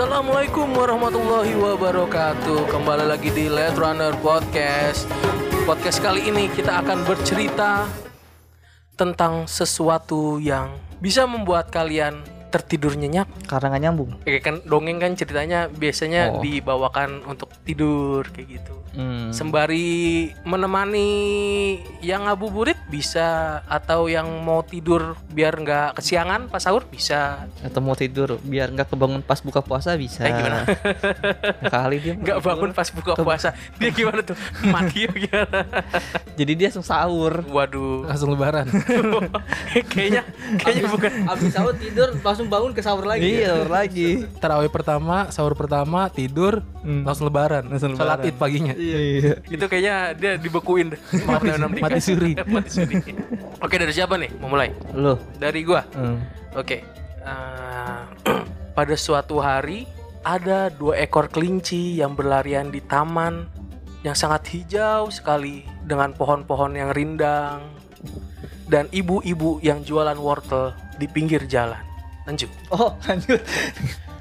Assalamualaikum warahmatullahi wabarakatuh. Kembali lagi di Let Runner Podcast. Podcast kali ini kita akan bercerita Tentang sesuatu yang bisa membuat kalian tertidur nyenyak Karena nggak nyambung. Kayak kan dongeng kan ceritanya biasanya Oh. dibawakan untuk tidur kayak gitu Hmm. Sembari menemani yang ngabuburit bisa Atau yang mau tidur biar nggak kesiangan pas sahur bisa Atau mau tidur biar nggak kebangun pas buka puasa bisa. Eh, gimana? Kali dia nggak bangun pas buka puasa dia gimana tuh mati ya gimana Jadi dia langsung sahur. waduh langsung lebaran kayaknya kayaknya bukan Abis sahur tidur langsung bangun ke sahur lagi. Iya, sahur lagi. tarawih pertama sahur pertama tidur Hmm. langsung lebaran Langsung lebaran. id paginya Iya. itu kayaknya dia dibekuin. Mati- mati suri. mati suri oke dari siapa nih mau mulai Loh. dari gua Hmm. oke Eh, pada suatu hari ada dua ekor kelinci yang berlarian di taman yang sangat hijau sekali dengan pohon-pohon yang rindang dan ibu-ibu yang jualan wortel di pinggir jalan. Lanjut. Oh, lanjut.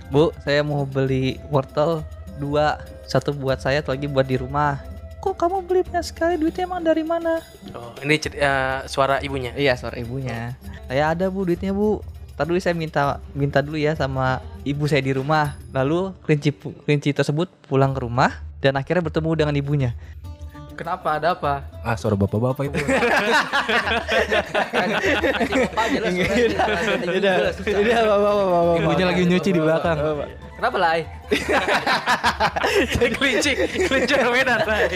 Bu, saya mau beli wortel dua, satu buat saya, satu lagi buat di rumah. Kok kamu beli banyak sekali? Duitnya emang dari mana? Oh, ini eh, suara ibunya. Iya, suara ibunya. Saya ada bu duitnya bu. Tadi dulu saya minta minta dulu ya sama ibu saya di rumah. Lalu kelinci kelinci tersebut pulang ke rumah dan akhirnya bertemu dengan ibunya. Kenapa? Ada apa? ah suara bapak-bapak itu Apa aja lah suaranya. Ini apa apa apa apa. ibunya lagi nyuci di belakang Kenapa lah? kelinci, kelinci Medan lah.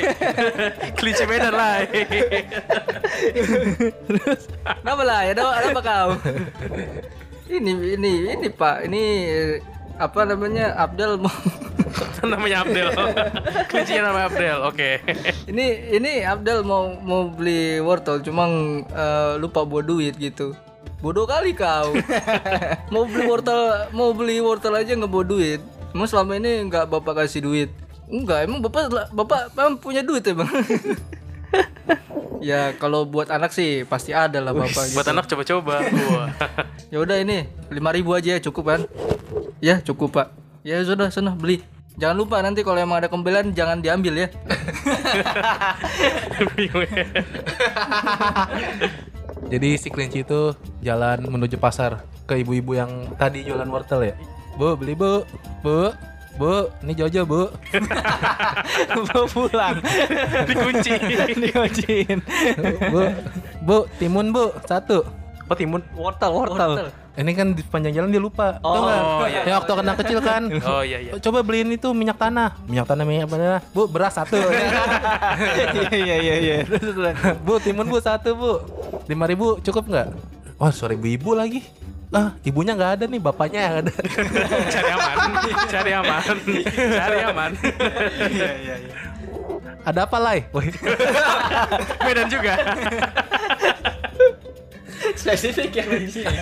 kelinci Medan lah. Kenapa lah? Ada, ada apa kau? ini ini ini Pak, ini apa namanya Abdel mau namanya Abdel. Kelincinya namanya Abdel. Oke. ini ini Abdel mau mau beli wortel cuma eh, lupa bawa duit gitu. Bodoh kali kau. mau beli wortel mau beli wortel aja nggak bawa duit. Emang selama ini nggak bapak kasih duit? Enggak, emang bapak bapak emang punya duit ya bang? ya kalau buat anak sih pasti ada lah bapak. Buat gitu. anak coba-coba. Ya udah ini 5000 aja ya cukup kan? Ya cukup pak. Ya sudah sana beli. Jangan lupa nanti kalau emang ada kembalian jangan diambil ya. Ya. jadi si kelinci itu jalan menuju pasar ke ibu-ibu yang tadi jualan wortel ya bu beli bu bu bu ini Jojo bu Mau pulang. Dikunci. Dikunciin. bu bu timun bu satu Oh timun. Wortel, wortel. ini kan di sepanjang jalan dia lupa Oh, Tau nggak? iya. yang waktu anak kecil kan Oh iya iya. coba beliin itu minyak tanah minyak tanah minyak tanah bu beras satu Iya iya iya. bu timun bu satu bu lima ribu cukup nggak oh sorry ibu-ibu lagi ah ibunya nggak ada nih bapaknya yang ada Cari aman. Cari aman. Cari aman. ada apa lai Medan juga. Spesifik ya di sini.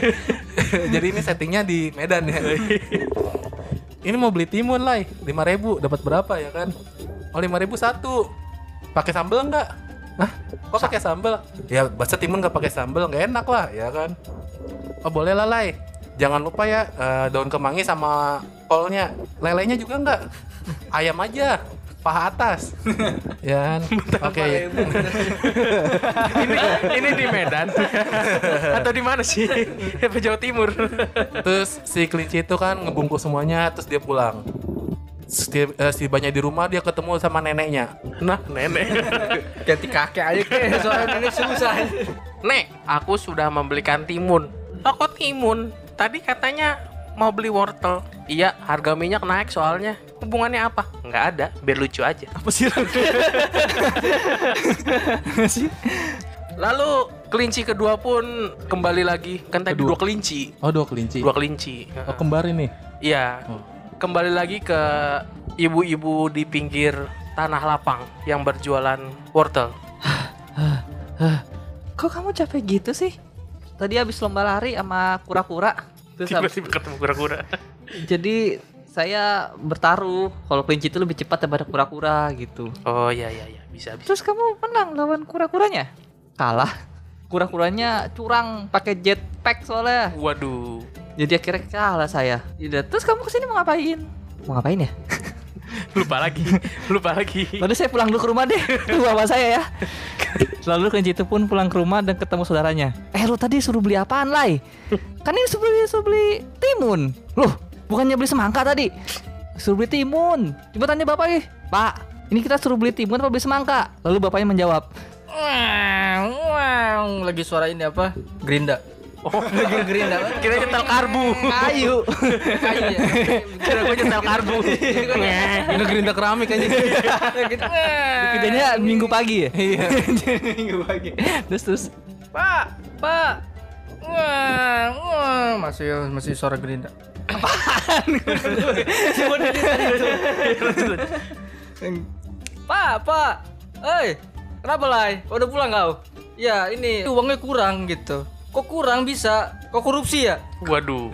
jadi ini settingnya di Medan ya ini mau beli timun lai lima ribu dapat berapa ya kan oh lima ribu satu pakai sambal nggak Hah? Kok pakai sambal? Ya bahasa timun nggak pakai sambal nggak enak lah ya kan. Oh boleh lah. Jangan lupa ya eh, daun kemangi sama kolnya. Lelenya juga nggak. Ayam aja. Paha atas. ya kan. Oke. ini ini di Medan atau di mana sih? Apa Jawa Timur? Terus si kelinci itu kan ngebungkus semuanya terus dia pulang. Si, eh, si banyak di rumah dia ketemu sama neneknya. Nah, nenek. Ganti kakek aja kayak soalnya nenek susah. Nek, aku sudah membelikan timun. Oh, kok timun? Tadi katanya mau beli wortel. Iya, harga minyak naik soalnya. Hubungannya apa? Nggak ada, biar lucu aja. Apa sih? Lalu kelinci kedua pun kembali lagi. Kan tadi Kedua. dua kelinci. Oh dua kelinci. Dua kelinci. Oh kembar ini. Iya. Oh. Kembali lagi ke ibu-ibu di pinggir tanah lapang yang berjualan wortel. Kok kamu capek gitu sih? Tadi habis lomba lari sama kura-kura. Terus habis- Tiba-tiba ketemu kura-kura. jadi saya bertaruh kalau kelinci itu lebih cepat daripada kura-kura gitu. Oh iya iya iya, bisa bisa. Terus kamu menang lawan kura-kuranya? Kalah. Kura-kuranya curang pakai jetpack soalnya. Waduh. Jadi akhirnya kalah saya. Tidak. Terus kamu ke sini mau ngapain? mau ngapain ya? lupa lagi lupa lagi Lalu saya pulang dulu ke rumah deh Tunggu bapak saya ya Lalu kelinci itu pun pulang ke rumah dan ketemu saudaranya Eh lu tadi suruh beli apaan Lai? Kan ini suruh beli, suruh beli timun Loh bukannya beli semangka tadi? Suruh beli timun Coba tanya bapak nih Pak ini kita suruh beli timun apa beli semangka? Lalu bapaknya menjawab. Lagi suara ini apa? Gerinda. Oh Lagi gerinda. kira nyetel karbu Kayu Kayu ya. kira gue nyetel karbu Ini gerinda keramik aja. Gitu. Wang. Kerjanya minggu pagi ya? Iya. minggu pagi Terus terus Pak, Pak. Wang, wang. Masih masih suara gerinda. Pak, Pak. Hei, kenapa Lai? Udah pulang kau? Ya, ini uangnya kurang gitu. Kok kurang bisa? Kok korupsi ya? waduh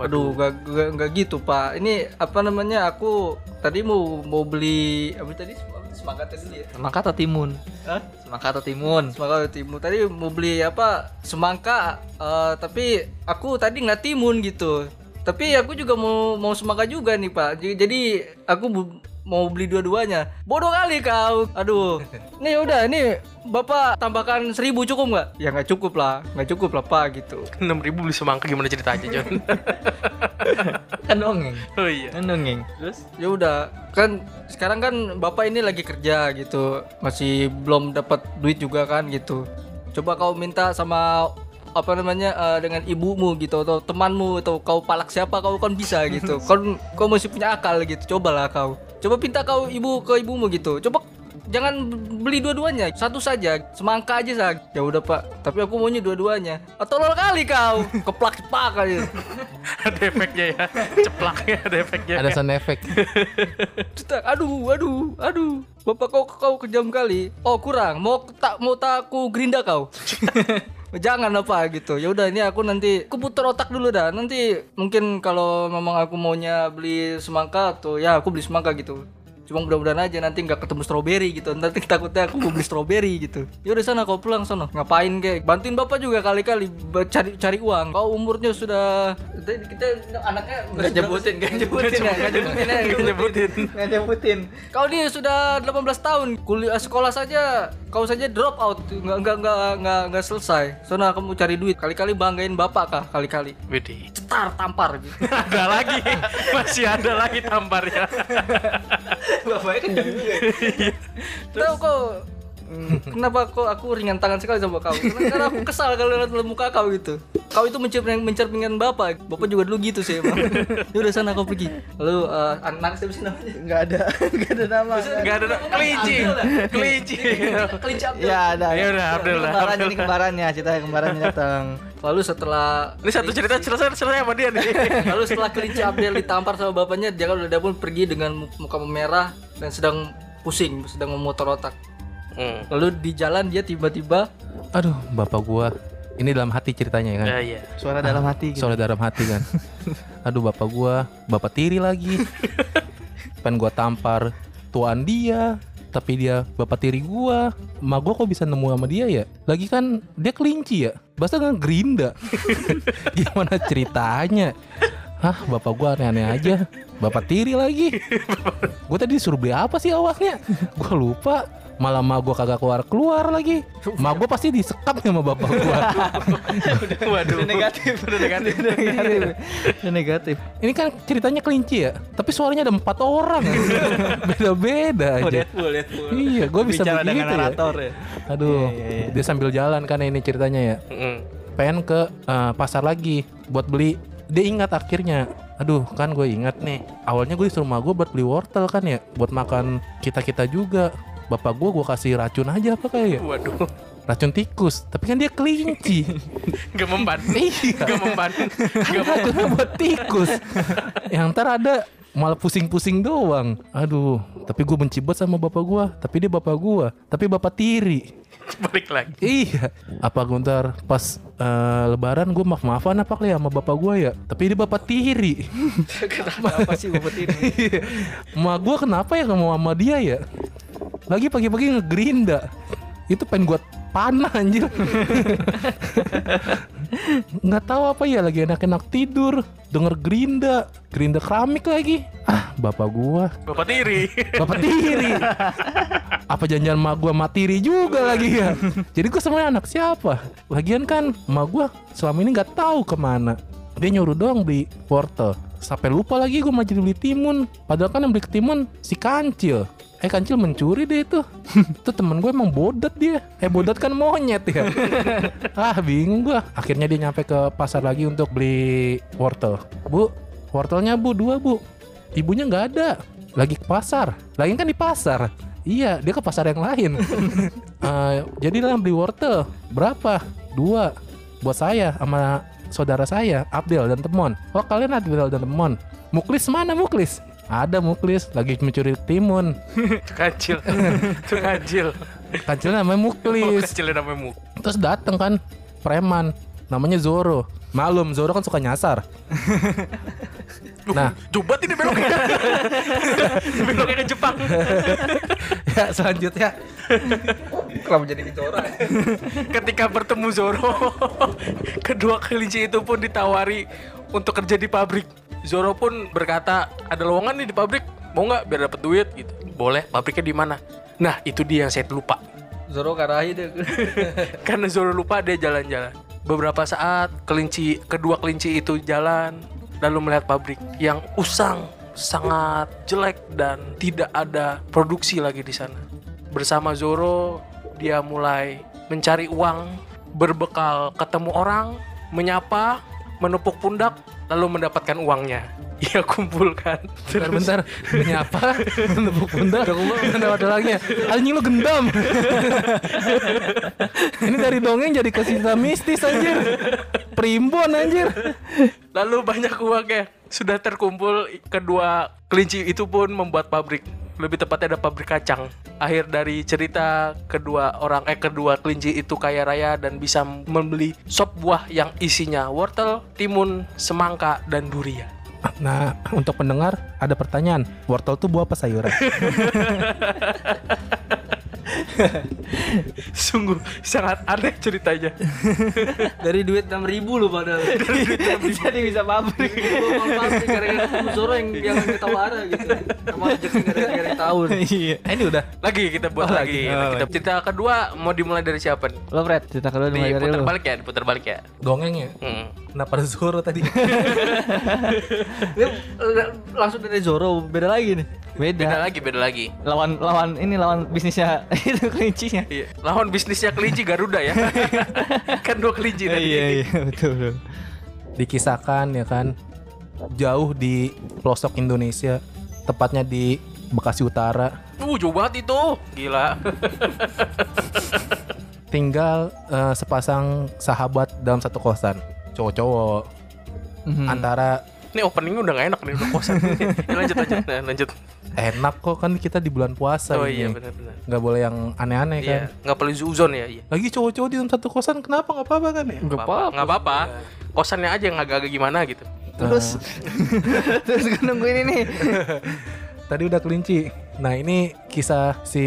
Waduh, gak, gak, gak gitu pak. Ini apa namanya? Aku tadi mau mau beli apa tadi? Semangat tadi ya. Semangka atau timun? Hah? Semangka atau timun? Semangka timun. Tadi mau beli apa? Semangka. eh, tapi aku tadi nggak timun gitu. Tapi aku juga mau mau semangka juga nih pak. Jadi, aku mau beli dua-duanya. Bodoh kali kau. Aduh. Nih udah, nih bapak tambahkan seribu cukup nggak? Ya nggak cukup lah, nggak cukup lah pak gitu. enam ribu beli semangka gimana ceritanya John Kan dongeng oh iya Kan dongeng Terus? ya udah kan sekarang kan bapak ini lagi kerja gitu masih belum dapat duit juga kan gitu coba kau minta sama apa namanya eh, dengan ibumu gitu atau temanmu atau kau palak siapa kau kan bisa gitu kau kau masih punya akal gitu cobalah kau coba pinta kau ibu ke ibumu gitu. Coba jangan beli dua-duanya satu saja semangka aja sah ya udah pak tapi aku maunya dua-duanya atau tolol kali kau keplak cepak aja ada efeknya ya ceplaknya ada efeknya Ada sound. Cetak, aduh, aduh, aduh. Bapak kau kau kejam kali. Oh kurang, mau tak mau tak aku gerinda kau. Jangan apa gitu. Ya udah ini aku nanti aku putar otak dulu dah. Nanti mungkin kalau memang aku maunya beli semangka tuh ya aku beli semangka gitu. Cuma mudah-mudahan aja nanti nggak ketemu stroberi gitu. Nanti takutnya aku mau beli stroberi gitu. Ya udah sana kau pulang sono. Ngapain kek? Bantuin bapak juga kali-kali cari cari uang. Kau umurnya sudah kita, kita anaknya nggak nyebutin, nggak nyebutin ya, nggak nyebutin ya. Nggak nyebutin Nggak nyebutin Kau ini sudah 18 tahun, kuliah sekolah saja kau saja drop out, nggak nggak nggak nggak nggak selesai. Soalnya kamu cari duit, kali-kali banggain bapak kah, kali-kali. Widih Cetar tampar gitu. ada lagi masih ada lagi tamparnya Bapaknya kenceng juga Tahu Hmm, Kenapa kok aku ringan tangan sekali sama kau? Karena, karena aku kesal kalau lihat muka kau gitu. Kau itu mencermin mencerminkan bapak. Bapak juga dulu gitu sih emang. ya udah sana kau pergi. Lalu eh, anak siapa sih namanya? Nggak ada Nggak ada nama nggak ada kelinci kelinci Kelinci Abdul. Ya ada Ya udah, Abdul lah, Kembarannya Abdul ini kembarannya Cerita kembarannya datang Lalu setelah ini satu cerita selesai selesai sama dia nih Lalu setelah kelinci Abdel ditampar sama bapaknya, dia kalau udah pun pergi dengan mu- muka memerah dan sedang pusing, sedang memutar otak. Hmm. Lalu di jalan dia tiba-tiba Aduh, bapak gua. Ini dalam hati ceritanya ya kan. ya iya Suara dalam hati gitu. Soalnya dalam hati kan. Aduh, bapak gua, bapak tiri lagi. Pengen gua tampar tuan dia, tapi dia bapak tiri gua. Emak gua kok bisa nemu sama dia ya? Lagi kan dia kelinci ya. Bahasa kan gerinda. Gimana ceritanya? Hah, bapak gua aneh-aneh aja. Bapak tiri lagi. Gue tadi disuruh beli apa sih awalnya? Gua lupa. Malah emak gua kagak keluar-keluar lagi. Emak gua pasti disekap sama bapak gua. waduh negatif udah negatif udah negatif udah negatif Ini kan ceritanya kelinci ya, tapi suaranya ada empat orang. Beda-beda aja. Deadpool Deadpool Iya, gue bisa bicara begitu dengan ya. narator ya Aduh, Iya, iya, iya. dia sambil jalan kan ini ceritanya ya. Mm. Pengen ke eh, pasar lagi buat beli. Dia ingat akhirnya. Aduh, kan gue ingat nih. Awalnya gue disuruh sama gue buat beli wortel kan ya, buat makan kita kita juga. Bapak gue gue kasih racun aja apa kayak ya? waduh Racun tikus. Tapi kan dia kelinci. gak mempan iya. gak mempan Gak racunnya buat tikus. Yang ntar ada malah pusing-pusing doang. Aduh, tapi gue benci banget sama bapak gue. Tapi dia bapak gue. Tapi bapak tiri. balik lagi Iya. Apa gue ntar pas eh, lebaran gue maaf-maafan apa kali ya sama bapak gue ya. Tapi dia bapak tiri. kenapa sih bobot ini Iya. Emak gue kenapa ya mau sama dia ya? Lagi pagi-pagi ngegerinda. Itu pengen gue panah anjir. nggak tahu apa ya lagi enak-enak tidur denger gerinda. Gerinda keramik lagi. Ah bapak gua. Bapak tiri. bapak tiri. Apa janjian mak gua matiri juga lagi ya? Jadi gua sebenarnya anak siapa? Lagian kan mak gua selama ini nggak tahu ke mana. Dia nyuruh doang beli wortel sampai lupa lagi gua mau jadi beli timun. Padahal kan yang beli timun si kancil. Eh kancil mencuri deh itu. Itu temen gue emang bodat dia. Eh bodat kan monyet ya. Ah bingung gua. Akhirnya dia nyampe ke pasar lagi untuk beli wortel. Bu Wortelnya bu dua bu. Ibunya nggak ada. Lagi ke pasar. Lagi kan di pasar. Iya dia ke pasar yang lain. Eh, Jadi lah beli wortel. Berapa? Dua. Buat saya sama saudara saya Abdel dan Temon Oh kalian Abdel dan Temon Muklis mana Muklis? Ada Muklis lagi mencuri timun kancil. Kancil. Kancil namanya Oh, Muklis kancilnya namanya Mu. Terus dateng kan preman namanya Zoro. Malum Zoro kan suka nyasar. nah, Coba ini beloknya. beloknya ke Jepang. ya selanjutnya Kenapa jadi gitu orang? Ketika bertemu Zoro, kedua kelinci itu pun ditawari untuk kerja di pabrik. Zoro pun berkata, ada lowongan nih di pabrik, mau nggak biar dapat duit gitu. Boleh, pabriknya di mana? Nah, itu dia yang saya lupa. Zoro karahi deh. Karena Zoro lupa dia jalan-jalan. Beberapa saat kelinci kedua kelinci itu jalan lalu melihat pabrik yang usang, sangat jelek dan tidak ada produksi lagi di sana. Bersama Zoro dia mulai mencari uang, berbekal ketemu orang, menyapa, menepuk pundak lalu mendapatkan uangnya. Ia kumpulkan. bentar-bentar menyapa menepuk pundak ada ada lagi anjing lu gendam. Ini dari dongeng jadi ke cerita mistis anjir. Primbon anjir. Lalu banyak uangnya. Sudah terkumpul kedua kelinci itu pun membuat pabrik. Lebih tepatnya ada pabrik kacang. Akhir dari cerita kedua orang eh kedua kelinci itu kaya raya dan bisa membeli sop buah yang isinya wortel, timun, semangka dan durian. nah untuk pendengar ada pertanyaan wortel tuh buah apa sayuran Sungguh sangat aneh ceritanya. Dari duit 6 ribu loh padahal. Jadi bisa pabrik. Mau pabrik gara-gara Zoro yang yang ketawara gitu. Sama rezeki gara-gara tahun. Iya. eh, ini udah Lagi kita buat Oh, lagi. lagi. Oh, kita cerita kedua mau dimulai dari siapa? Lo Fred, cerita kedua dimulai dari Diputar lu. balik ya, diputar balik ya. dongeng ya Hmm. Kenapa ada Zoro tadi Ini, eh, langsung dari Zoro beda lagi nih. Beda Beda. lagi, beda lagi. Lawan lawan ini lawan bisnisnya itu kelincinya. Iya. Lawan bisnisnya kelinci Garuda ya. kan dua kelinci tadi. Iya iya betul betul. dikisahkan ya kan jauh di pelosok Indonesia tepatnya di Bekasi Utara Uh, jauh banget itu. Gila. tinggal eh, sepasang sahabat dalam satu kosan cowok-cowok Mhm. antara Ini openingnya udah gak enak nih, udah kosan. Ya, lanjut, lanjut. Nah, lanjut. enak kok kan kita di bulan puasa Oh ini iya, benar-benar. nggak boleh yang aneh-aneh kan Iya, nggak perlu zuzon ya. Iya. lagi cowok-cowok di dalam satu kosan kenapa nggak apa-apa kan ya Nggak Nggak apa-apa. Nggak apa-apa. Kosannya aja yang agak-agak gimana gitu. Terus terus gue nungguin ini. tadi udah kelinci nah ini kisah si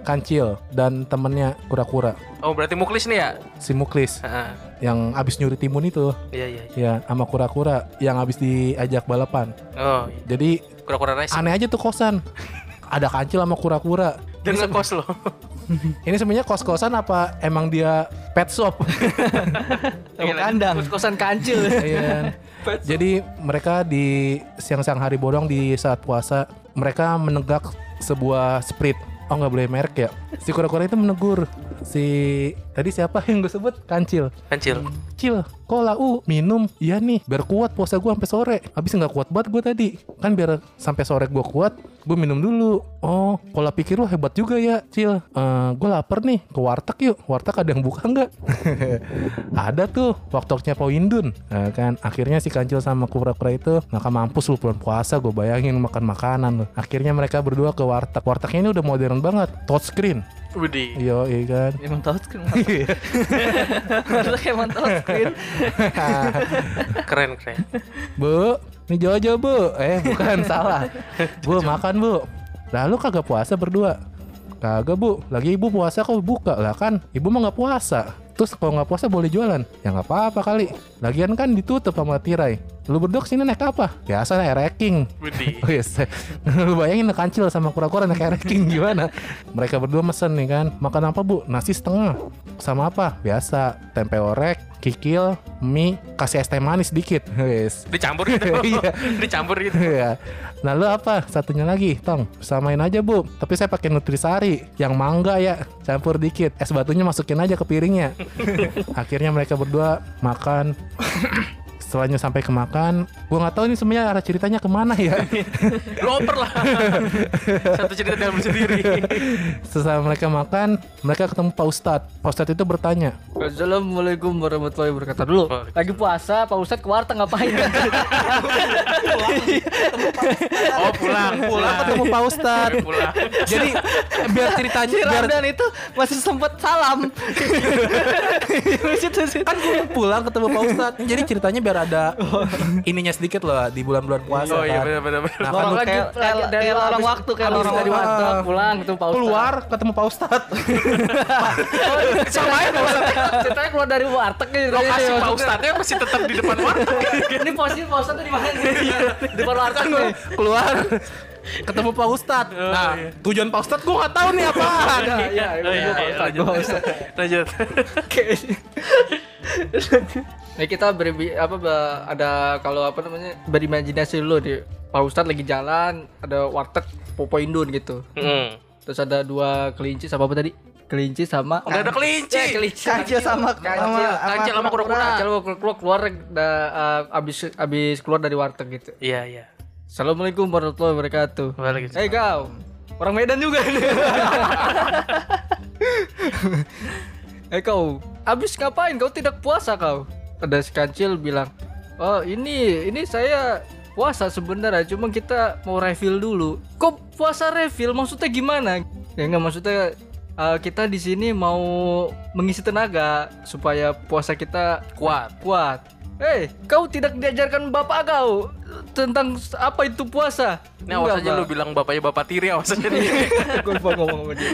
kancil dan temennya kura-kura Oh, berarti muklis nih ya? si muklis Heeh. Yang abis nyuri timun itu Iya, iya. iya. ya sama kura-kura yang abis diajak balapan Oh, iya. jadi kura-kura racing. aneh aja tuh kosan ada kancil sama kura-kura Dan ngekos loh. ini sebenarnya kos-kosan apa emang dia pet shop Sama kandang. Kos-kosan kancil. Iya. Jadi mereka di siang-siang hari bolong di saat puasa mereka menegak sebuah sprit. Oh nggak boleh merek ya. Si kura-kura itu menegur si tadi siapa yang gue sebut kancil. Kancil. Cil, kok lau minum? Iya nih, biar kuat puasa gue sampai sore. Habis nggak kuat banget gue tadi. Kan biar sampai sore gue kuat, gue minum dulu. Oh, pola pikir lo hebat juga ya, Cil. Eh, gue lapar nih, ke warteg yuk. Warteg ada yang buka nggak? ada tuh, Pak Indun. Nah, kan, akhirnya si Kancil sama kura-kura itu nggak mampus lu bulan puasa. Gue bayangin makan makanan lo. Akhirnya mereka berdua ke warteg. Wartegnya ini udah modern banget, touchscreen. Widih. Yo, iya kan. Emang touchscreen. Harusnya emang touchscreen. Keren, keren. Bu, ini Jojo bu. Eh bukan, salah. Bu makan bu. Lalu kagak puasa berdua. Kagak bu, lagi ibu puasa kok buka. Lah kan Ibu mah nggak puasa Terus kalau nggak puasa boleh jualan? Ya nggak apa-apa kali. Lagian kan ditutup sama tirai. Lu berdua ke sini naik apa? Biasa naik. Budi. Oh yes. Lu bayangin kancil sama kura-kura naik ranking gimana? Mereka berdua mesen nih kan. Makan apa bu? Nasi setengah. Sama apa? Biasa. Tempe orek, kikil, mie, kasih es teh manis dikit. Yes. Dicampur gitu. Iya. Dicampur gitu. Iya. Nah lu apa? Satunya lagi, Tong. Samain aja bu. Tapi saya pakai nutrisari. Yang mangga ya. Campur dikit. Es batunya masukin aja ke piringnya. Akhirnya mereka berdua makan. Setelahnya sampai ke makan, gua nggak tahu ini sebenarnya arah ceritanya ke mana ya. Lu oper lah. Satu cerita dalam sendiri. Setelah mereka makan, mereka ketemu Pak Ustadz. Pak Ustadz itu bertanya, Assalamualaikum warahmatullahi wabarakatuh dulu. Lagi puasa, Pak Ustadz ke warteg ngapain? Oh pulang, pulang. ketemu Pak Ustadz. Pulang. Jadi biar ceritanya Si biar Ramdan itu masih sempet salam. Kan gue pulang ketemu Pak Ustadz. Jadi ceritanya biar ada ininya sedikit loh di bulan-bulan puasa Oh iya kan. benar benar. benar. Nah, kan lagi, kayak- dari kayak orang waktu kayak orang dari waktu pulang itu Pak Ustadz. keluar ketemu Pak Ustadz. Sama aja Pak. Ceritanya keluar dari warteg gitu. Lokasi Pak Ustadznya masih tetap di depan warteg. Ini posisi Pak Ustadz di mana nih? Di depan warteg nih. keluar ketemu Pak Ustadz. Nah, tujuan Pak Ustadz gue nggak tahu nih apa. Iya, iya, Oh, iya, iya, lanjut. Lanjut. Nah kita beri apa ada kalau apa namanya berimajinasi dulu di Pak Ustadz lagi jalan ada warteg Popoindun gitu. Hmm. Terus ada dua kelinci sama apa tadi? Kelinci sama Udah ada kelinci. Eh, kelinci. Kancil sama Kancil, kancil sama kura-kura. Kancil sama keluar keluar da, uh, abis abis keluar dari warteg gitu. Iya iya. Assalamualaikum warahmatullahi wabarakatuh. Waalaikumsalam. Hei kau, orang Medan juga ini. Hei kau, abis ngapain? Kau tidak puasa kau? Ada si kancil bilang, oh ini ini saya puasa sebenarnya, cuma kita mau refill dulu. Kok puasa refill? Maksudnya gimana? Ya nggak maksudnya uh, kita di sini mau mengisi tenaga supaya puasa kita Kuat. kuat. Hei, kau tidak diajarkan bapak kau tentang apa itu puasa? Ini awas aja lu bilang bapaknya bapak tiri awas aja nih. Gue lupa ngomong sama dia.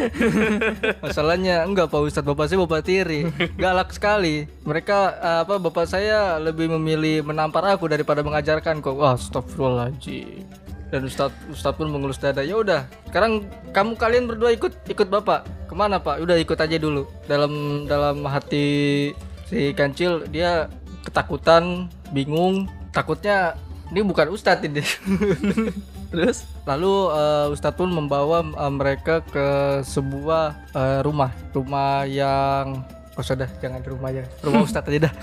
Masalahnya enggak Pak Ustadz, bapak saya bapak tiri. Galak sekali. Mereka eh, apa bapak saya lebih memilih menampar aku daripada mengajarkan kok. Wah, astagfirullahaladzim. Dan Ustadz Ustadz pun mengelus dada. Ya udah, sekarang kamu kalian berdua ikut ikut bapak. Ke mana Pak? Udah ikut aja dulu. Dalam dalam hati si kancil dia ketakutan, bingung, takutnya ini bukan Ustadz ini. Terus lalu eh, Ustadz pun membawa eh, mereka ke sebuah eh, rumah, rumah yang oh sudah jangan di rumah aja, rumah Ustadz aja dah.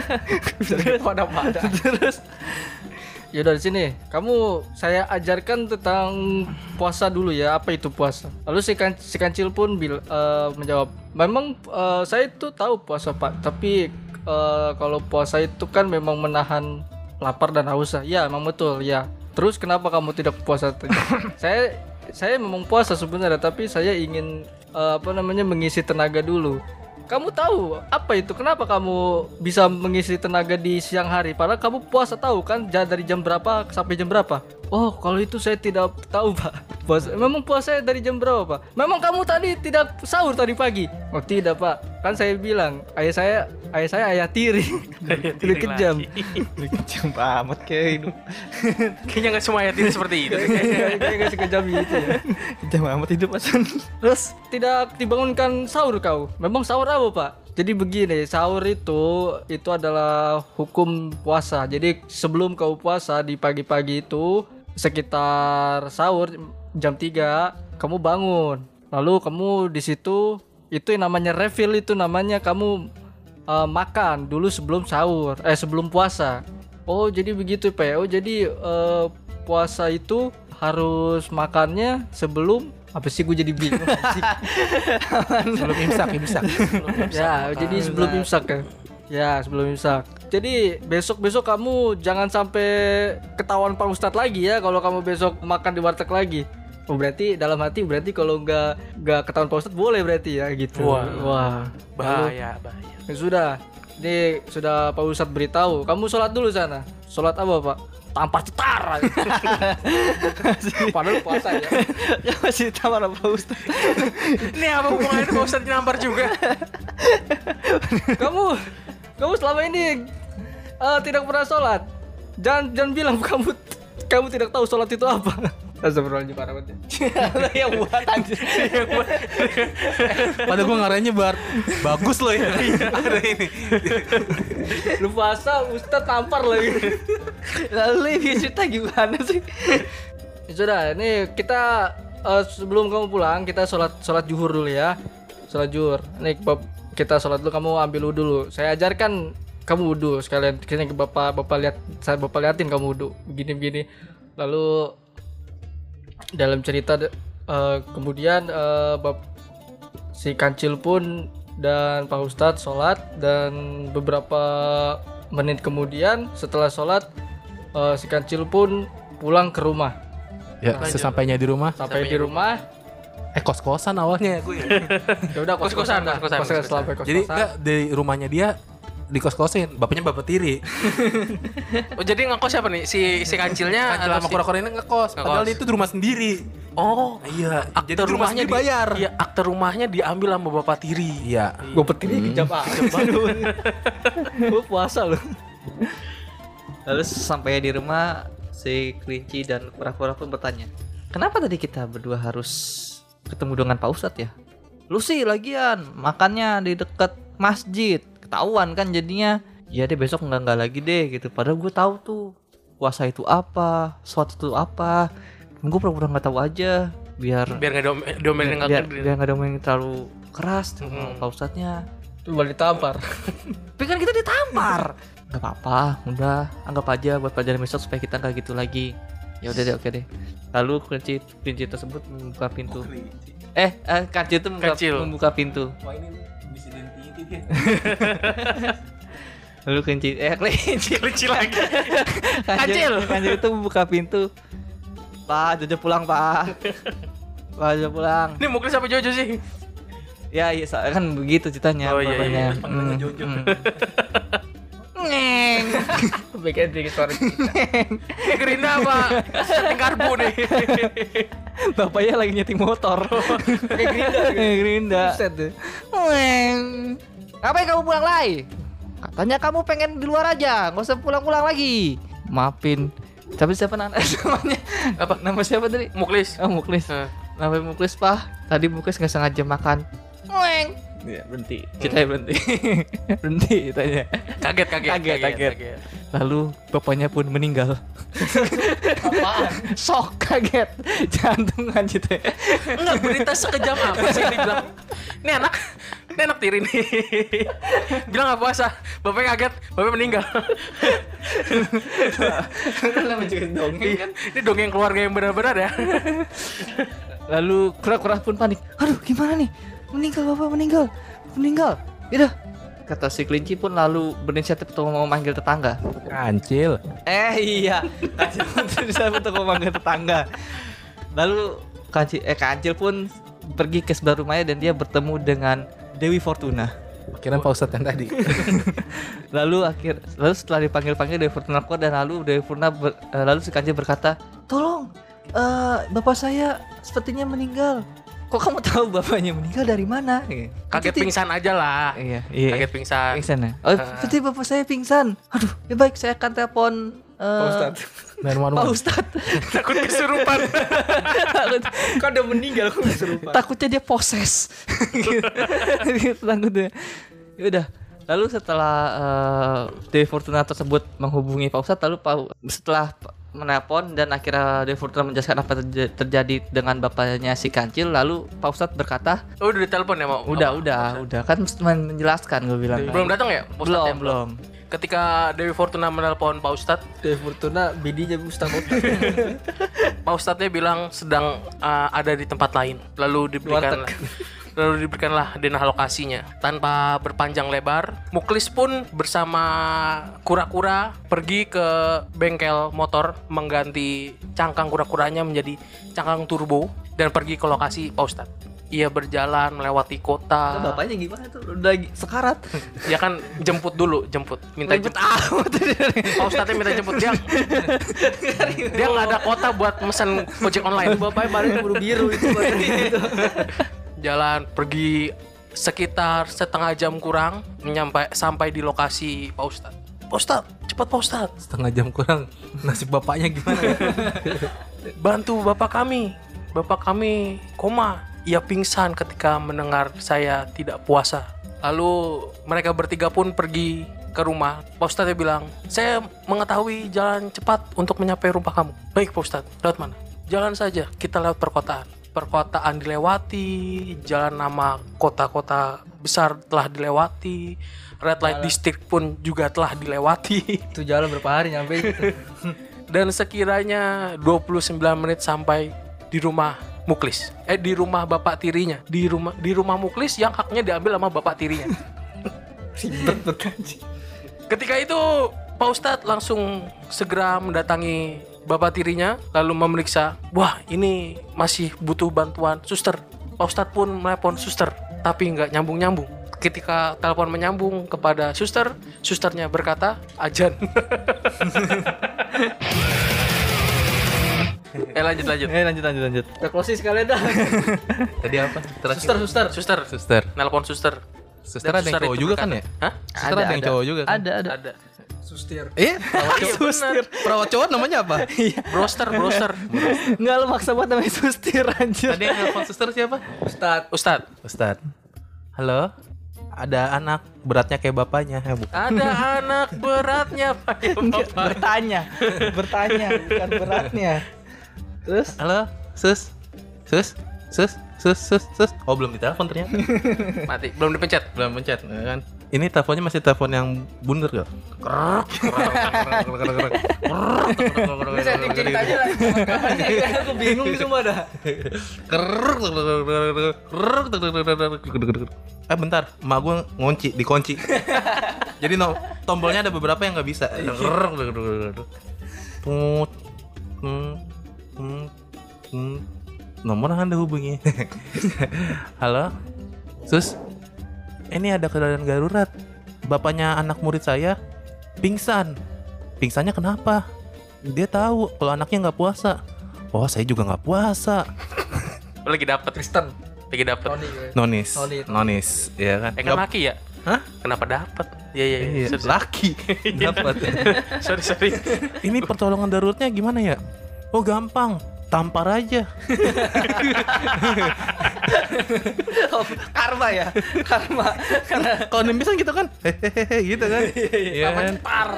pada pada. Terus ya udah di sini, kamu saya ajarkan tentang puasa dulu ya, apa itu puasa. Lalu si, kan, si kancil pun bil, eh, menjawab, memang eh, saya itu tahu puasa pak, tapi eh, kalau puasa itu kan memang menahan lapar dan haus. Ya, memang betul ya. Terus kenapa kamu tidak puasa? saya saya memang puasa sebenarnya, tapi saya ingin eh, apa namanya mengisi tenaga dulu. Kamu tahu apa itu? Kenapa kamu bisa mengisi tenaga di siang hari? Padahal kamu puasa tahu kan dari jam berapa sampai jam berapa? Oh, kalau itu saya tidak tahu, Pak. Puasa, memang puasa dari jam berapa, Pak? Memang kamu tadi tidak sahur tadi pagi? Oh, tidak, Pak. Kan saya bilang, ayah saya ayah saya ayah tiri. Lebih kejam. Kejam amat kayak hidup. Kayaknya nggak semua ayat ini seperti itu. Kayaknya nggak sekejam itu ya. Kejam amat hidup Hasan. Terus tidak dibangunkan sahur kau. Memang sahur apa pak? Jadi begini, sahur itu itu adalah hukum puasa. Jadi sebelum kau puasa di pagi-pagi itu sekitar sahur jam 3 kamu bangun. Lalu kamu di situ itu yang namanya refill itu namanya kamu eh, makan dulu sebelum sahur eh sebelum puasa. Oh jadi begitu pak ya. Oh jadi eh, puasa itu harus makannya sebelum apa sih gue jadi bingung. Sebelum imsak, imsak. ya jadi sebelum imsak ya ya sebelum imsak jadi besok besok kamu jangan sampai ketahuan pak ustadz lagi ya kalau kamu besok makan di warteg lagi oh berarti dalam hati berarti kalau nggak nggak ketahuan pak ustadz boleh berarti ya gitu Wah. wah Bahaya, bahaya. Ya sudah ini sudah pak ustadz beritahu kamu sholat dulu sana sholat apa pak tampar cetar. Padahal puasa ya. Ya masih tampar Pak Ustaz. Ini apa hubungannya Pak Ustadz nampar juga? kamu kamu selama ini eh, tidak pernah sholat. Jangan jangan bilang kamu kamu tidak tahu sholat itu apa. Astagfirullahaladzim parah banget. ya. yang buat anjir. Padahal gue ngarahinnya bar bagus loh ya. Ada ini. Lu puasa Ustaz tampar lagi. Lalu ini cerita gimana sih? Ya Sudah, ini kita eh, sebelum kamu pulang kita sholat sholat juhur dulu ya. Sholat juhur. Nih bab kita sholat dulu kamu ambil wudhu dulu. Saya ajarkan kamu wudhu sekalian. Kini bapak bapak lihat saya bapak liatin kamu wudhu begini begini. Lalu dalam cerita eh, kemudian eh, bab si kancil pun dan Pak Ustadz sholat dan beberapa menit kemudian setelah sholat eh, si kancil pun pulang ke rumah Ya, sesampainya di rumah. sampai di rumah Eh kos-kosan awalnya gue ya. ya udah Kos-kosan, dah. kos-kosan, kos-kosan kos-kosan. sampai Jadi enggak di rumahnya dia di kos-kosin. Bapaknya bapak tiri. Oh jadi ngekos siapa nih? Si si kancilnya Kancil atau sama si- kura-kura ini ngekos. Padahal itu di rumah sendiri. Oh, Iya. akte rumahnya sendiri bayar. Di, iya, akte rumahnya diambil sama bapak tiri. Iya. gue petir ini kejam ah gue puasa loh Lalu sampai di rumah si kelinci dan kura-kura pun bertanya, kenapa tadi kita berdua harus ketemu dengan Pak Ustadz ya? Lu sih lagian makannya di dekat masjid, ketahuan kan jadinya. Ya deh besok nggak nggak lagi deh gitu. Padahal gue tahu tuh puasa itu apa, suatu itu apa. Gue pura-pura nggak tahu aja biar Biar nggak dom- domelin biar, biar, biar nggak domain terlalu keras sama Mm-mm. Pak Ustadznya. Itu malah ditampar Tapi kan kita ditampar. Gak apa-apa, udah anggap aja buat pelajaran besok supaya kita nggak gitu lagi. Ya udah deh, oke deh. Lalu kunci kunci tersebut membuka pintu. Eh, eh kancil itu membuka, Kancil. membuka pintu. Wah ini dia. Lalu kunci eh kelinci Kelinci lagi. kancil kancil itu membuka pintu. Pak, Jojo pulang, Pak. Pak, Jojo pulang. Ini muklis apa Jojo sih? Ya, iya kan begitu ceritanya. Oh, iya, iya, iya. Hmm, Jojo. hmm. Bikin dikit suara Ini gerinda apa? Setting karbu nih. Bapaknya lagi nyeting motor. kayak gerinda Gerinda. set deh Weng. Ngapain kamu pulang lagi? Katanya kamu pengen di luar aja, nggak usah pulang-pulang lagi. Maafin. Tapi siapa nama namanya? Apa nama siapa tadi? Muklis. Oh Muklis. Namanya Muklis pak. Tadi Muklis nggak sengaja makan. Weng. Ya berhenti. Ceritanya berhenti. berhenti tanya. kaget, kaget, Kaget, kaget. Lalu bapaknya pun meninggal. apaan Sok kaget. Jantung anjir teh. Enggak berita sekejam apa sih dibilang? Ini anak, ini anak tiri nih. Bilang nggak puasa, bapaknya kaget, bapaknya meninggal. Juga dongeng kan? Ini dongeng keluarga yang benar-benar ya. Lalu kura-kura pun panik. Aduh, gimana nih? Meninggal bapak meninggal, meninggal. Yaudah. Kata si kelinci pun lalu berinisiatif untuk mau manggil tetangga. Kancil. Eh iya, kancil pun berinisiatif untuk mau manggil tetangga. Lalu kancil, eh kancil pun pergi ke sebelah rumahnya dan dia bertemu dengan Dewi Fortuna. Kira Pak Ustadz yang tadi. Lalu akhir, lalu setelah dipanggil-panggil Dewi Fortuna keluar dan lalu Dewi Fortuna ber- eh, lalu si kancil berkata, tolong, eh, bapak saya sepertinya meninggal. Kok kamu tahu bapaknya meninggal dari mana? Kaget Seperti- pingsan aja lah. Iya, iya. Kaget pingsan. Pingsan ya? Oh, Ah. berarti bapak saya pingsan. Aduh, ya baik saya akan telepon eh, Pak Ustadz Pak one Ustadz. Takut kesurupan. Takut- kan udah meninggal aku kesurupan takutnya dia poses. gitu, takutnya. Ya udah. Lalu setelah eh, Dewi Fortuna tersebut menghubungi Pak Ustadz, lalu Pak setelah menelpon dan akhirnya Dewi Fortuna menjelaskan apa terja- terjadi dengan bapaknya si kancil, lalu Pak Ustadz berkata, Oh, udah ditelepon ya mau? udah, Apa? udah, udah kan men- menjelaskan gue bilang. Belum datang ya? Pak Ustadz belum, ya? belum. Ketika Dewi Fortuna menelpon Pak Ustadz, Dewi Fortuna bidinya Ustaz Pak Ustadznya bilang sedang uh, ada di tempat lain. Lalu diberikan lalu diberikanlah denah lokasinya. Tanpa berpanjang lebar, Muklis pun bersama kura-kura pergi ke bengkel motor mengganti cangkang kura-kuranya menjadi cangkang turbo dan pergi ke lokasi Pak Ustadz. ia berjalan melewati kota. Bapaknya gimana tuh? Udah sekarat. Ya kan jemput dulu, jemput. Minta Ribet jemput. amat. Pak Ustadznya minta jemput dia. dia nggak ada kota buat mesen ojek online. Bapaknya baru buru biru itu. Jalan pergi sekitar setengah jam kurang menyampai sampai di lokasi Pak Ustadz. Pak Ustadz, cepat Pak Ustadz. Setengah jam kurang nasib bapaknya gimana ya? Bantu bapak kami. Bapak kami koma. Ia pingsan ketika mendengar saya tidak puasa. Lalu mereka bertiga pun pergi ke rumah. Pak Ustadz bilang, saya mengetahui jalan cepat untuk menyampai rumah kamu. Baik Pak Ustadz, lewat mana? Jalan saja, kita lewat perkotaan. Perkotaan dilewati, jalan nama kota-kota besar telah dilewati, red light district pun juga telah dilewati. Itu jalan berapa hari nyampe itu. dan sekiranya 29 menit sampai di rumah Muklis. Eh di rumah bapak tirinya. Di rumah di rumah Muklis yang haknya diambil sama bapak tirinya. Ketika itu Pak Ustadz langsung segera mendatangi bapak tirinya lalu memeriksa, "Wah, ini masih butuh bantuan suster." Pak Ustadz pun melepon suster, tapi nggak nyambung-nyambung. Ketika telepon menyambung kepada suster, susternya berkata, "Ajan." eh lanjut lanjut. Eh lanjut lanjut lanjut. Kita closing sekalian dah. Tadi apa? Terakhir. Suster, suster. Suster, Suster. nelpon suster. Suster Dan ada yang suster cowok juga kan ya? Hah? Suster ada, yang cowok juga kan? Ada ada. Ada. Sustir. Eh, perawat Iya, cowok. benar. Perawat cowok namanya apa? Broster, broster. Enggak lu maksa buat namanya sustir anjir. Tadi yang nelfon suster siapa? Ustad. Ustad, Ustad. Halo. Ada anak beratnya kayak bapaknya. Bukan. ada anak beratnya Pak ya Bapak. bertanya, bertanya bukan beratnya. Terus Halo, sus. Sus. Sus. Sus. Sus. Sus. Oh, belum ditelepon ternyata. Mati, belum dipencet. belum pencet ya kan. Ini teleponnya masih telepon yang bundar gak? Ini setting ceritanya lah. Kapan sih? Aku bingung semua dah. Eh bentar, emak gue ngunci, dikunci. Jadi no, tombolnya ada beberapa yang nggak bisa. Tut, hmm, hmm, hmm. Nomor anda hubungi. Halo, sus. Ini ada keadaan darurat. Bapaknya anak murid saya pingsan. Pingsannya kenapa? Dia tahu kalau anaknya nggak puasa. Oh, saya juga nggak puasa. Lagi dapet. Kristen. Lagi dapet. Tony. Nonis, Noni. nonis, ya kan? Eh kan Nggak- laki ya? Hah? Kenapa dapet? Iya iya. iya. Iya, sorry. laki dapat. sorry sorry. Ini pertolongan daruratnya gimana ya? Oh gampang, tampar aja. Oh, karma ya. Karma. Karena Kalau nembisan gitu kan, hehehe gitu kan. Iya kan? par.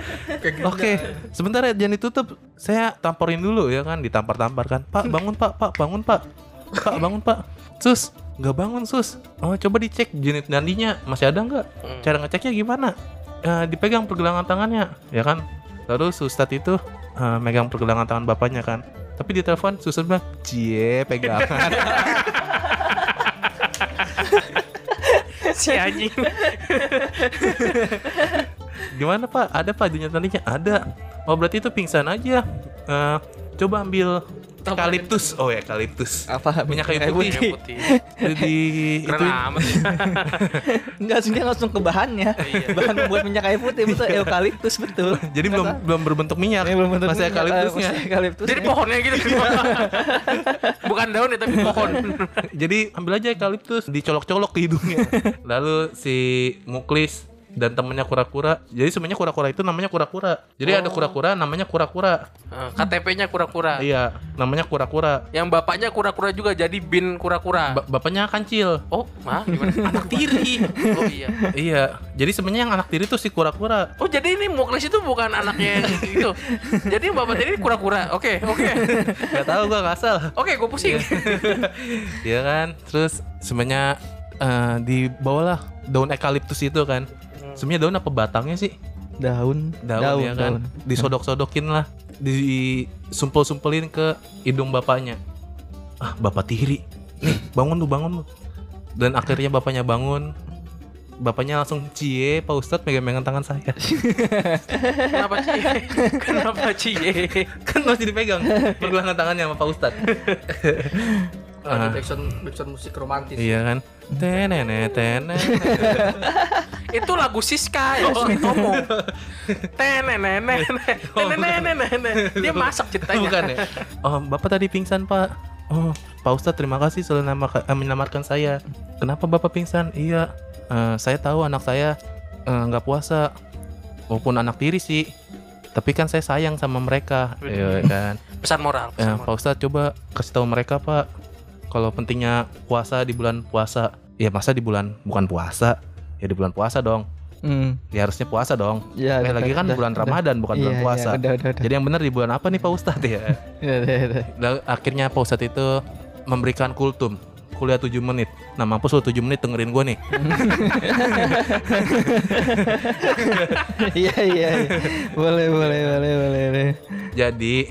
Oke, sebentar ya jangan ditutup. Saya tamporin dulu ya kan, ditampar-tampar kan. Pak bangun pak, pak bangun pak, pak bangun pak. Sus, nggak bangun sus. Oh coba dicek unit nandinya masih ada nggak? Cara ngeceknya gimana? Eh, dipegang pergelangan tangannya, ya kan? Lalu Ustad itu eh, megang pergelangan tangan bapaknya kan. Tapi di telepon Ustad bilang, cie pegangan. si anjing. Gimana pak? Ada pak unit nandinya? Ada. Oh berarti itu pingsan aja. Eh, coba ambil eukaliptus. Oh ya eukaliptus. apa Minyak kayu Yang putih. putih. Di, di Keren itu amat. Enggak sih dia langsung ke bahannya. Bahan buat minyak kayu putih betul eukaliptus betul. jadi belum belum berbentuk minyak. Ini belum bentuk Masih minyak, eukaliptusnya. Jadi pohonnya gitu. Bukan daun ya tapi pohon. Jadi ambil aja eukaliptus, dicolok-colok ke hidungnya. Lalu si Muklis dan temennya kura-kura. Jadi sebenarnya kura-kura itu namanya kura-kura. Jadi ada kura-kura namanya kura-kura. Eh, KTP-nya kura-kura. Iya, namanya kura-kura. Yang bapaknya kura-kura juga jadi bin kura-kura. Ba- bapaknya kancil. oh, mah gimana? Anak tiri. Oh iya. Iya, jadi sebenarnya yang anak tiri itu si kura-kura. Oh jadi ini Muklis itu bukan anaknya itu. Jadi bapak tiri kura-kura. Oke oke Gak tahu gua nggak asal. oke gue pusing. Iya kan? Terus sebenarnya eh, dibawalah daun eukaliptus itu kan. Sebenarnya daun apa batangnya sih? daun, Daun, ya kan. Disodok-sodokin lah, disumpel-sumpelin ke hidung bapaknya. Ah, bapak tiri. Nih, bangun lu, bangun lu. Dan akhirnya bapaknya bangun. Bapaknya langsung cie, Pak Ustadz megang-megang tangan saya. Kenapa cie? Kenapa cie? kan masih dipegang pergelangan tangannya sama Pak Ustadz. ada Ah. backsound backsound musik romantis Iya kan? Tenene tenene. Itu lagu Siska ya, Sumitomo. Tenenenene. Tenenenene. Dia masak ceritanya. Bukan ya? Oh, Bapak tadi pingsan, Pak. Oh, Pak Ustadz terima kasih sudah nama, eh, menyelamatkan saya. Kenapa Bapak pingsan? Iya, eh, saya tahu anak saya eh, nggak puasa, walaupun anak tiri sih. Tapi kan saya sayang sama mereka, iya kan. Pesan moral. Ya, Pesan Pak moral. Ustadz coba kasih tahu mereka Pak, kalau pentingnya puasa di bulan puasa. Ya masa di bulan bukan puasa, ya di bulan puasa dong. Hmm. Ya harusnya puasa dong. Ya, Eh, udah, lagi kan udah, bulan udah. Ramadan bukan bulan Iya, iya, puasa. udah, udah, udah. Jadi yang benar di bulan apa nih Pak Ustadz ya? Udah, udah, udah. Lalu akhirnya Pak Ustadz itu memberikan kultum kuliah 7 menit. Nah mampus lu 7 menit dengerin gue nih. Iya, iya, iya. Boleh, boleh, boleh, boleh, boleh. Jadi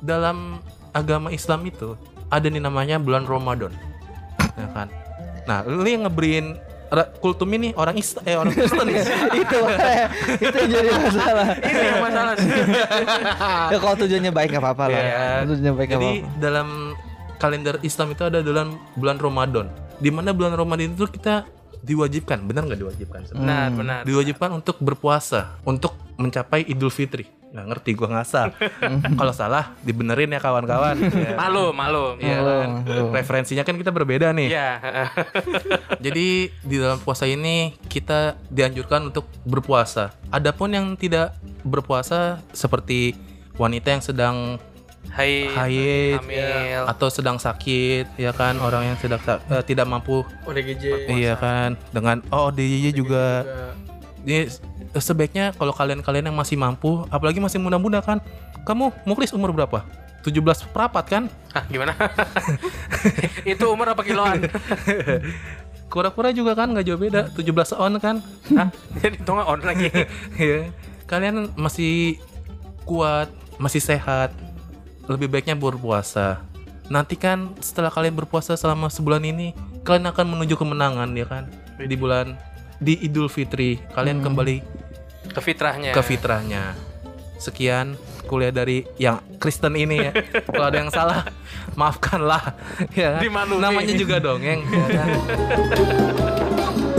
dalam agama Islam itu ada nih namanya bulan Ramadan. ya kan? Nah, lu yang ngeberiin ra- kultum ini orang Islam eh orang Kristen ya. itu itu yang jadi masalah. Ini yang masalah sih. ya kalau tujuannya baik nggak apa-apa lah. Ya. Kalau Tujuannya baik Jadi apa-apa. dalam kalender Islam itu ada dalam bulan Ramadan. Di mana bulan Ramadan itu kita diwajibkan, benar nggak diwajibkan? Benar, benar. Diwajibkan untuk berpuasa, untuk mencapai Idul Fitri. Nggak ngerti gua ngasal. Kalau salah dibenerin ya kawan-kawan. Ya. Malu, malu. Iya kan? Referensinya kan kita berbeda nih. Iya. Jadi di dalam puasa ini kita dianjurkan untuk berpuasa. Adapun yang tidak berpuasa seperti wanita yang sedang Hai. haid Hamil. atau sedang sakit, ya kan orang yang sedang eh, tidak mampu, ODGJ iya kan dengan oh DIY juga. Ini sebaiknya kalau kalian-kalian yang masih mampu, apalagi masih muda-muda kan, kamu muklis umur berapa? 17 perapat kan? Hah, gimana? Itu umur apa kiloan? Kura-kura juga kan nggak jauh beda, 17 on kan? Hah? Jadi hitungnya on lagi. Iya. Kalian masih kuat, masih sehat. Lebih baiknya berpuasa. Nanti kan setelah kalian berpuasa selama sebulan ini, kalian akan menuju kemenangan ya kan? Di bulan di Idul Fitri, kalian kembali Ke fitrahnya. ke fitrahnya. Sekian kuliah dari yang Kristen ini ya. Kalau ada yang salah, maafkanlah ya. kan? Dimaklumi. Namanya juga dongeng ya kan?